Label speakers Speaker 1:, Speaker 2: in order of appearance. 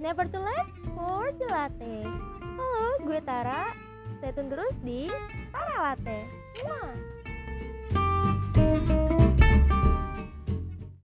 Speaker 1: never too late for the latte. Halo, gue Tara. Stay tune terus di Tara Latte.